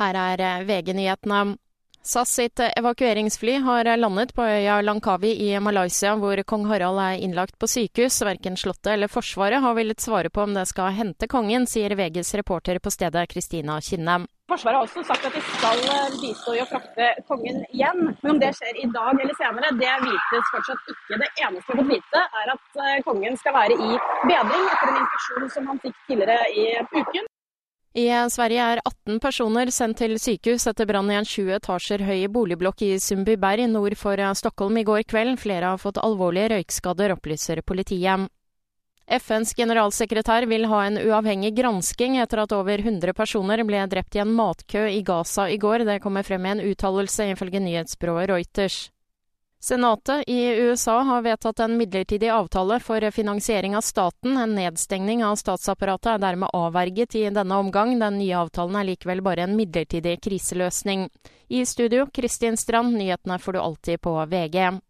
Her er eh, VG-nyhetene. SAS sitt evakueringsfly har landet på øya Langkawi i Malaysia, hvor kong Harald er innlagt på sykehus. Verken Slottet eller Forsvaret har villet svare på om det skal hente kongen, sier VGs reporter på stedet Kristina Kinne. Forsvaret har også sagt at de skal eh, bistå i å frakte kongen hjem. Men om det skjer i dag eller senere, det vites fortsatt ikke. Det eneste vi har fått vite, er at eh, kongen skal være i bedring etter en infeksjon som han fikk tidligere i uken. I Sverige er 18 personer sendt til sykehus etter brann i en 20 etasjer høy boligblokk i Sundbyberg nord for Stockholm i går kveld. Flere har fått alvorlige røykskader, opplyser politiet. FNs generalsekretær vil ha en uavhengig gransking etter at over 100 personer ble drept i en matkø i Gaza i går. Det kommer frem i en uttalelse, ifølge nyhetsbyrået Reuters. Senatet i USA har vedtatt en midlertidig avtale for finansiering av staten. En nedstengning av statsapparatet er dermed avverget i denne omgang. Den nye avtalen er likevel bare en midlertidig kriseløsning. I studio, Kristin Strand, nyhetene får du alltid på VG.